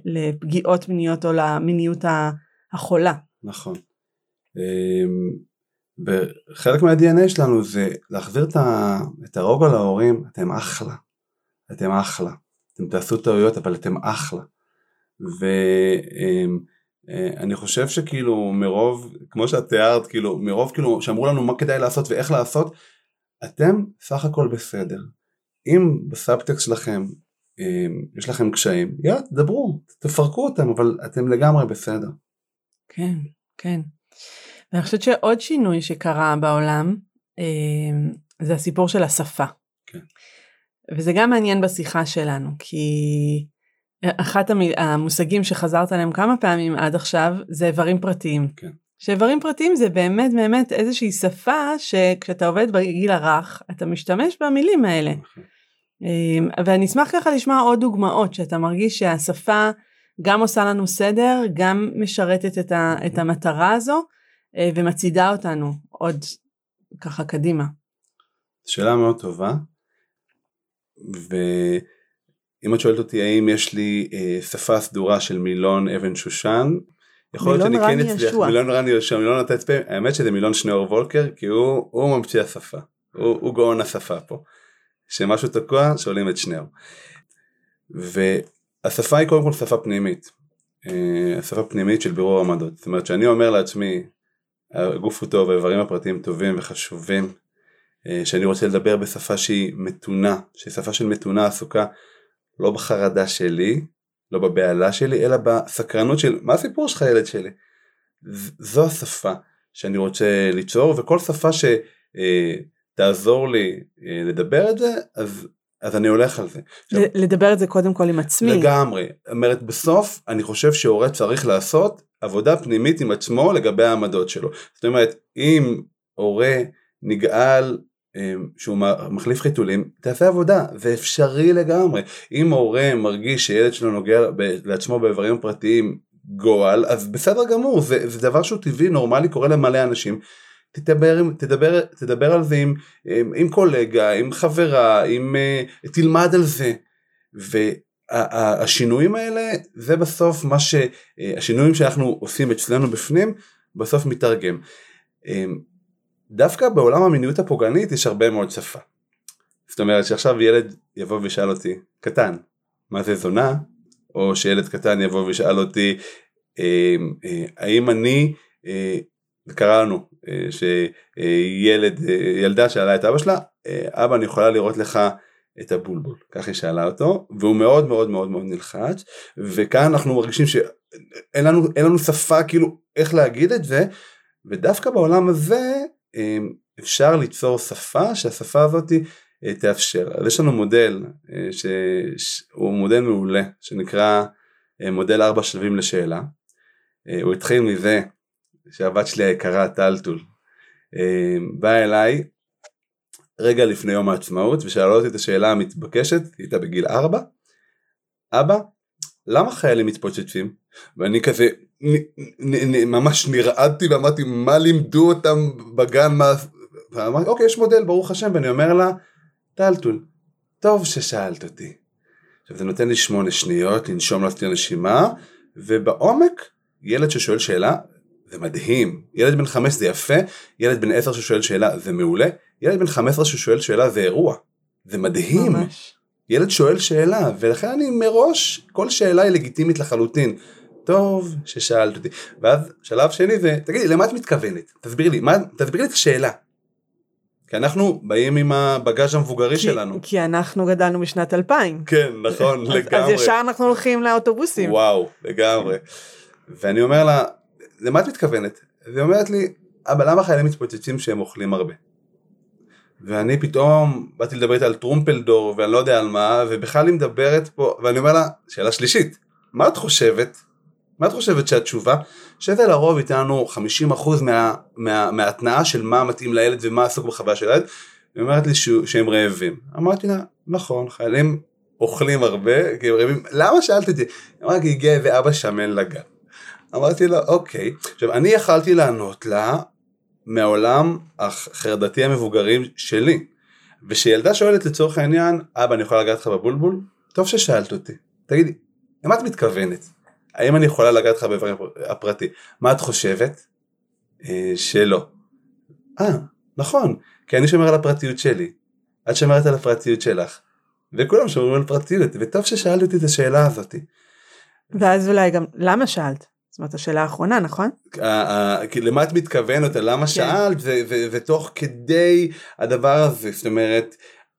S1: לפגיעות מיניות או למיניות החולה.
S2: נכון. אמ, וחלק מה-DNA שלנו זה להחזיר את, ה, את הרוגע להורים, אתם אחלה, אתם אחלה, אתם תעשו טעויות אבל אתם אחלה. ואני חושב שכאילו מרוב, כמו שאת תיארת, כאילו מרוב כאילו שאמרו לנו מה כדאי לעשות ואיך לעשות, אתם סך הכל בסדר. אם בסאבטקסט שלכם אה, יש לכם קשיים, יאללה, דברו, תפרקו אותם, אבל אתם לגמרי בסדר.
S1: כן, כן. ואני חושבת שעוד שינוי שקרה בעולם, אה, זה הסיפור של השפה.
S2: כן.
S1: וזה גם מעניין בשיחה שלנו, כי אחת המיל... המושגים שחזרת עליהם כמה פעמים עד עכשיו זה איברים פרטיים.
S2: כן.
S1: שאיברים פרטיים זה באמת באמת איזושהי שפה שכשאתה עובד בגיל הרך אתה משתמש במילים האלה.
S2: נכון.
S1: אמ, ואני אשמח ככה לשמוע עוד דוגמאות שאתה מרגיש שהשפה גם עושה לנו סדר, גם משרתת את, ה, את המטרה הזו אה, ומצעידה אותנו עוד ככה קדימה.
S2: שאלה מאוד טובה. ואם את שואלת אותי האם יש לי אה, שפה סדורה של מילון אבן שושן, יכול להיות שאני כן אצליח. מילון רני יהושע, מילון התצפה, האמת שזה מילון שניאור וולקר, כי הוא, הוא ממציא השפה, הוא, הוא גאון השפה פה. שמשהו תקוע, שואלים את שניאור. והשפה היא קודם כל שפה פנימית, אה, שפה פנימית של בירור עמדות. זאת אומרת שאני אומר לעצמי, הגוף הוא טוב, האיברים הפרטיים טובים וחשובים, אה, שאני רוצה לדבר בשפה שהיא מתונה, שהיא שפה של מתונה עסוקה לא בחרדה שלי, לא בבהלה שלי, אלא בסקרנות של מה הסיפור שלך ילד שלי. זו השפה שאני רוצה ליצור, וכל שפה שתעזור לי אה, לדבר את זה, אז, אז אני הולך על זה. עכשיו,
S1: לדבר את זה קודם כל עם עצמי.
S2: לגמרי. זאת אומרת, בסוף אני חושב שהורה צריך לעשות עבודה פנימית עם עצמו לגבי העמדות שלו. זאת אומרת, אם הורה נגעל אה, שהוא מחליף חיתולים, תעשה עבודה, זה אפשרי לגמרי. אם הורה מרגיש שילד שלו נוגע לעצמו באיברים פרטיים גועל, אז בסדר גמור, זה, זה דבר שהוא טבעי, נורמלי, קורה למלא אנשים. תדבר, תדבר, תדבר על זה עם, עם, עם קולגה, עם חברה, עם, אה, תלמד על זה. והשינויים האלה זה בסוף מה ש... אה, שאנחנו עושים אצלנו בפנים בסוף מתרגם. אה, דווקא בעולם המיניות הפוגענית יש הרבה מאוד שפה. זאת אומרת שעכשיו ילד יבוא וישאל אותי, קטן, מה זה זונה? או שילד קטן יבוא וישאל אותי, האם אני, זה קרה לנו, אה, שילד, אה, ילדה שאלה את אבא שלה, אה, אבא אני יכולה לראות לך את הבולבול, כך היא שאלה אותו, והוא מאוד מאוד מאוד מאוד נלחץ, וכאן אנחנו מרגישים שאין לנו, לנו שפה כאילו איך להגיד את זה, ודווקא בעולם הזה אפשר ליצור שפה שהשפה הזאת תאפשר. אז יש לנו מודל שהוא מודל מעולה שנקרא מודל ארבע שלבים לשאלה. הוא התחיל מזה שהבת שלי היקרה טלטול אה, באה אליי רגע לפני יום העצמאות ושאלה אותי את השאלה המתבקשת, היא הייתה בגיל ארבע, אבא, למה חיילים מתפוצצים? ואני כזה נ, נ, נ, ממש נרעדתי ואמרתי מה לימדו אותם בגן, מה... ואמרתי אוקיי יש מודל ברוך השם ואני אומר לה טלטול, טוב ששאלת אותי. עכשיו זה נותן לי שמונה שניות לנשום לעצמי נשימה ובעומק ילד ששואל שאלה זה מדהים, ילד בן חמש זה יפה, ילד בן עשר ששואל שאלה זה מעולה, ילד בן חמש עשרה ששואל שאלה זה אירוע, זה מדהים,
S1: ממש.
S2: ילד שואל שאלה ולכן אני מראש כל שאלה היא לגיטימית לחלוטין. טוב ששאלת אותי ואז שלב שני זה תגידי למה את מתכוונת תסבירי לי מה תסבירי לי את השאלה. כי אנחנו באים עם הבגאז' המבוגרי
S1: כי,
S2: שלנו.
S1: כי אנחנו גדלנו בשנת 2000.
S2: כן נכון
S1: אז,
S2: לגמרי.
S1: אז ישר אנחנו הולכים לאוטובוסים.
S2: וואו לגמרי. ואני אומר לה למה את מתכוונת? והיא אומרת לי אבא למה חיילים מתפוצצים שהם אוכלים הרבה? ואני פתאום באתי לדבר איתה על טרומפלדור ואני לא יודע על מה ובכלל היא מדברת פה ואני אומר לה שאלה שלישית מה את חושבת? מה את חושבת שהתשובה? שזה לרוב ייתן לנו 50% מה, מה, מההתנאה של מה מתאים לילד ומה עסוק בחוויה של הילד היא אומרת לי שהוא, שהם רעבים אמרתי לה נכון חיילים אוכלים הרבה כי הם רעבים למה שאלת זה? היא אמרה כי הגיע איזה אבא שמן לגן אמרתי לה אוקיי עכשיו אני יכלתי לענות לה מהעולם החרדתי המבוגרים שלי ושילדה שואלת לצורך העניין אבא אני יכולה לגעת לך בבולבול? טוב ששאלת אותי תגידי למה את מתכוונת? האם אני יכולה לגעת לך באיבר הפרטי? מה את חושבת? אה, שלא. אה, נכון, כי אני שומר על הפרטיות שלי. את שומרת על הפרטיות שלך. וכולם שומרים על פרטיות, וטוב ששאלת אותי את השאלה הזאת.
S1: ואז אולי גם, למה שאלת? זאת אומרת השאלה האחרונה נכון?
S2: למה את מתכוונת למה כן. שאלת זה תוך כדי הדבר הזה זאת אומרת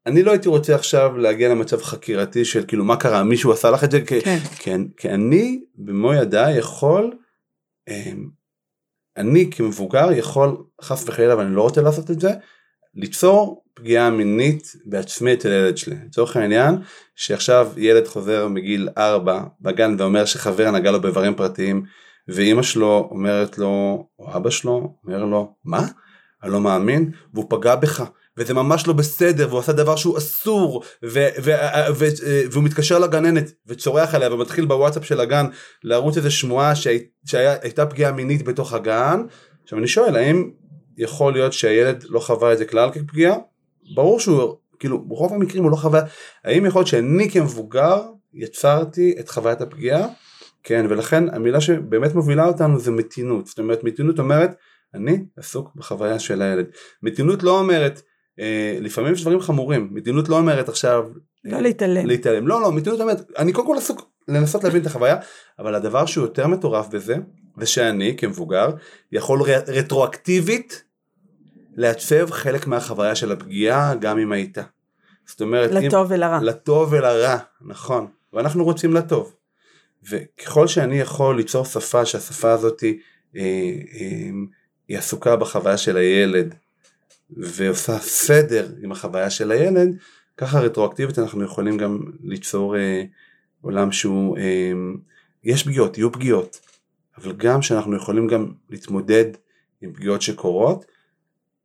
S2: אני לא הייתי רוצה עכשיו להגיע למצב חקירתי של כאילו מה קרה מישהו עשה לך את זה כן. כן, כי אני במו ידיי יכול אמ, אני כמבוגר יכול חס וחלילה ואני לא רוצה לעשות את זה ליצור פגיעה מינית בעצמי אצל הילד שלי. לצורך העניין שעכשיו ילד חוזר מגיל 4 בגן ואומר שחבר נגע לו באיברים פרטיים ואימא שלו אומרת לו או אבא שלו אומר לו מה? אני לא מאמין והוא פגע בך וזה ממש לא בסדר והוא עשה דבר שהוא אסור ו- ו- ו- והוא מתקשר לגננת וצורח עליה ומתחיל בוואטסאפ של הגן לערוץ איזה שמועה שהי- שהייתה פגיעה מינית בתוך הגן עכשיו אני שואל האם יכול להיות שהילד לא חווה את זה כלל כפגיעה? ברור שהוא כאילו ברוב המקרים הוא לא חווה. האם יכול להיות שאני כמבוגר יצרתי את חוויית הפגיעה? כן ולכן המילה שבאמת מובילה אותנו זה מתינות. זאת אומרת מתינות אומרת אני עסוק בחוויה של הילד. מתינות לא אומרת אה, לפעמים יש דברים חמורים. מתינות לא אומרת עכשיו
S1: לא להתעלם.
S2: להתעלם. לא לא מתינות אומרת אני קודם כל עסוק לנסות להבין את החוויה אבל הדבר שהוא יותר מטורף בזה זה שאני כמבוגר יכול רטרואקטיבית לעצב חלק מהחוויה של הפגיעה גם אם הייתה.
S1: זאת אומרת לטוב אם, ולרע.
S2: לטוב ולרע נכון. ואנחנו רוצים לטוב. וככל שאני יכול ליצור שפה שהשפה הזאת אה, אה, היא עסוקה בחוויה של הילד ועושה סדר עם החוויה של הילד ככה רטרואקטיבית אנחנו יכולים גם ליצור אה, עולם שהוא אה, יש פגיעות יהיו פגיעות אבל גם שאנחנו יכולים גם להתמודד עם פגיעות שקורות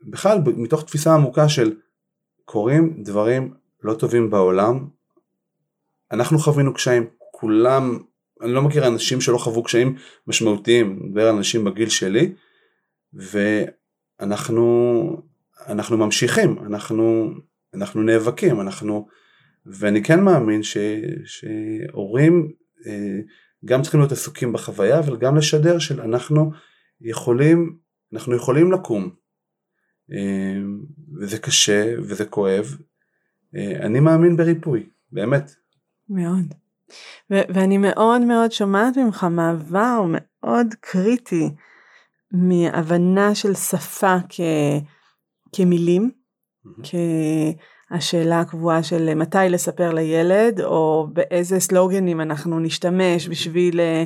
S2: בכלל מתוך תפיסה עמוקה של קורים דברים לא טובים בעולם אנחנו חווינו קשיים כולם אני לא מכיר אנשים שלא חוו קשיים משמעותיים אני מדבר על אנשים בגיל שלי ואנחנו אנחנו ממשיכים אנחנו אנחנו נאבקים אנחנו ואני כן מאמין ש, שהורים אה, גם צריכים להיות עסוקים בחוויה אבל גם לשדר של אנחנו יכולים אנחנו יכולים לקום אמ, וזה קשה וזה כואב. אה, אני מאמין בריפוי, באמת.
S1: מאוד. ו- ואני מאוד מאוד שומעת ממך מעבר מאוד קריטי מהבנה של שפה כ- כמילים, mm-hmm. כהשאלה הקבועה של מתי לספר לילד או באיזה סלוגנים אנחנו נשתמש בשביל אה,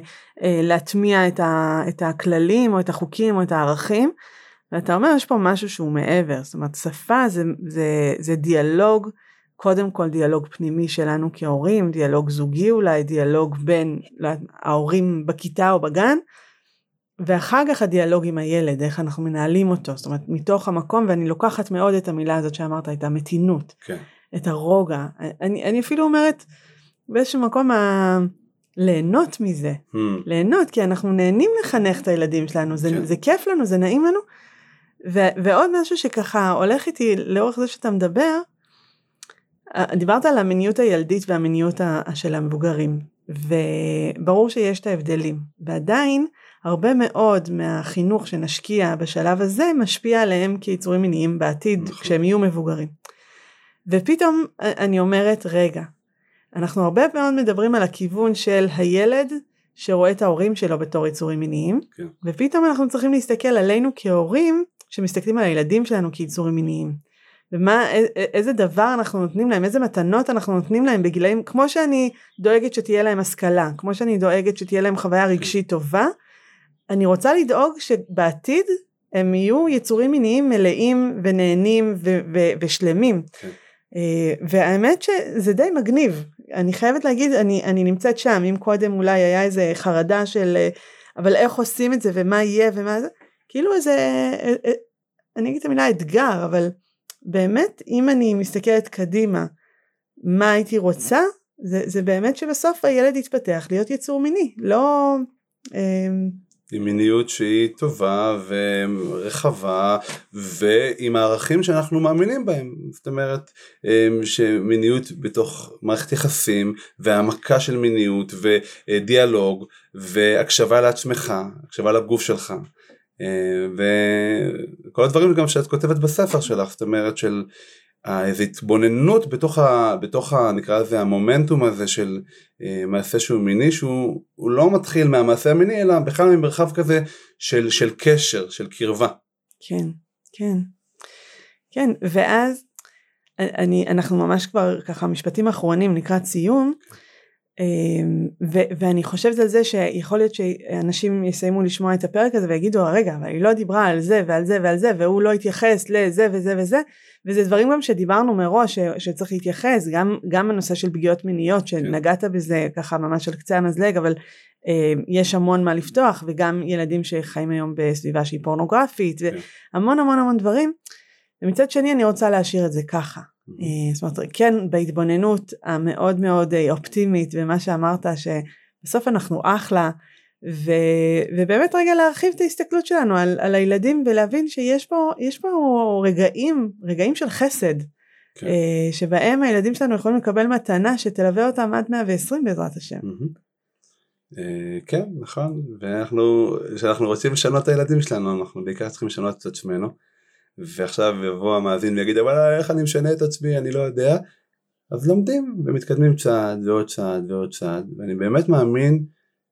S1: להטמיע את, ה- את הכללים או את החוקים או את הערכים. ואתה אומר יש פה משהו שהוא מעבר, זאת אומרת שפה זה, זה, זה דיאלוג, קודם כל דיאלוג פנימי שלנו כהורים, דיאלוג זוגי אולי, דיאלוג בין לא, ההורים בכיתה או בגן, ואחר כך הדיאלוג עם הילד, איך אנחנו מנהלים אותו, זאת אומרת מתוך המקום, ואני לוקחת מאוד את המילה הזאת שאמרת, את המתינות,
S2: כן.
S1: את הרוגע, אני, אני אפילו אומרת באיזשהו מקום ה... ליהנות מזה, hmm. ליהנות כי אנחנו נהנים לחנך את הילדים שלנו, זה, כן. זה כיף לנו, זה נעים לנו, ו- ועוד משהו שככה הולך איתי לאורך זה שאתה מדבר, אה, דיברת על המיניות הילדית והמיניות של המבוגרים, וברור שיש את ההבדלים, ועדיין הרבה מאוד מהחינוך שנשקיע בשלב הזה משפיע עליהם כיצורים מיניים בעתיד נכון. כשהם יהיו מבוגרים. ופתאום אני אומרת רגע, אנחנו הרבה מאוד מדברים על הכיוון של הילד שרואה את ההורים שלו בתור יצורים מיניים, כן. ופתאום אנחנו צריכים להסתכל עלינו כהורים שמסתכלים על הילדים שלנו כיצורים מיניים. ומה, איזה דבר אנחנו נותנים להם, איזה מתנות אנחנו נותנים להם בגילאים, כמו שאני דואגת שתהיה להם השכלה, כמו שאני דואגת שתהיה להם חוויה רגשית טובה, אני רוצה לדאוג שבעתיד הם יהיו יצורים מיניים מלאים ונהנים ו- ו- ושלמים. כן. אה, והאמת שזה די מגניב, אני חייבת להגיד, אני, אני נמצאת שם, אם קודם אולי היה איזה חרדה של, אה, אבל איך עושים את זה ומה יהיה ומה זה, כאילו איזה, אה, אני אגיד את המילה אתגר, אבל באמת אם אני מסתכלת קדימה מה הייתי רוצה, זה, זה באמת שבסוף הילד יתפתח להיות יצור מיני, לא...
S2: אמ, עם מיניות שהיא טובה ורחבה ועם הערכים שאנחנו מאמינים בהם. זאת אומרת אמ, שמיניות בתוך מערכת יחסים והעמקה של מיניות ודיאלוג והקשבה לעצמך הקשבה לגוף שלך. אה, וכל הדברים גם שאת כותבת בספר שלך, זאת אומרת של איזו התבוננות בתוך, ה, בתוך ה, נקרא לזה המומנטום הזה של אה, מעשה שהוא מיני שהוא לא מתחיל מהמעשה המיני אלא בכלל ממרחב כזה של, של קשר, של קרבה.
S1: כן, כן. כן, ואז אני, אנחנו ממש כבר ככה משפטים אחרונים לקראת סיום. אמ, ו- ואני חושבת על זה שיכול להיות שאנשים יסיימו לשמוע את הפרק הזה ויגידו רגע אבל היא לא דיברה על זה ועל זה ועל זה והוא לא התייחס לזה וזה וזה. וזה דברים גם שדיברנו מראש ש- שצריך להתייחס גם גם הנושא של פגיעות מיניות שנגעת בזה ככה ממש על קצה המזלג אבל אה, יש המון מה לפתוח וגם ילדים שחיים היום בסביבה שהיא פורנוגרפית כן. והמון המון המון דברים. ומצד שני אני רוצה להשאיר את זה ככה זאת אומרת כן בהתבוננות המאוד מאוד אה, אופטימית ומה שאמרת שבסוף אנחנו אחלה ו, ובאמת רגע להרחיב את ההסתכלות שלנו על, על הילדים ולהבין שיש פה, יש פה רגעים, רגעים של חסד כן. אה, שבהם הילדים שלנו יכולים לקבל מתנה שתלווה אותם עד 120 בעזרת השם.
S2: כן נכון ואנחנו כשאנחנו רוצים לשנות את הילדים שלנו אנחנו בעיקר צריכים לשנות את עצמנו. ועכשיו יבוא המאזין ויגיד אבל איך אני משנה את עצמי אני לא יודע אז לומדים ומתקדמים צעד ועוד צעד ועוד צעד ואני באמת מאמין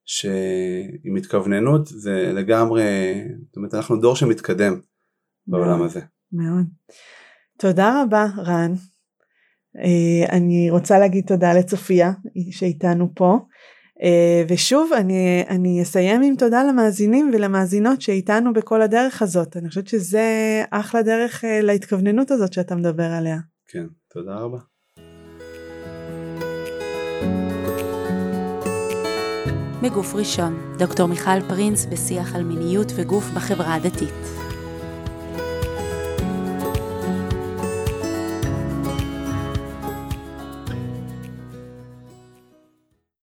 S2: שעם התכווננות זה לגמרי זאת אומרת אנחנו דור שמתקדם בעולם הזה.
S1: מאוד. תודה רבה רן. אה, אני רוצה להגיד תודה לצופיה שאיתנו פה. אה, ושוב אני, אני אסיים עם תודה למאזינים ולמאזינות שאיתנו בכל הדרך הזאת אני חושבת שזה אחלה דרך אה, להתכווננות הזאת שאתה מדבר עליה.
S2: כן תודה רבה.
S3: בגוף ראשון, דוקטור מיכל פרינס בשיח על מיניות וגוף בחברה הדתית.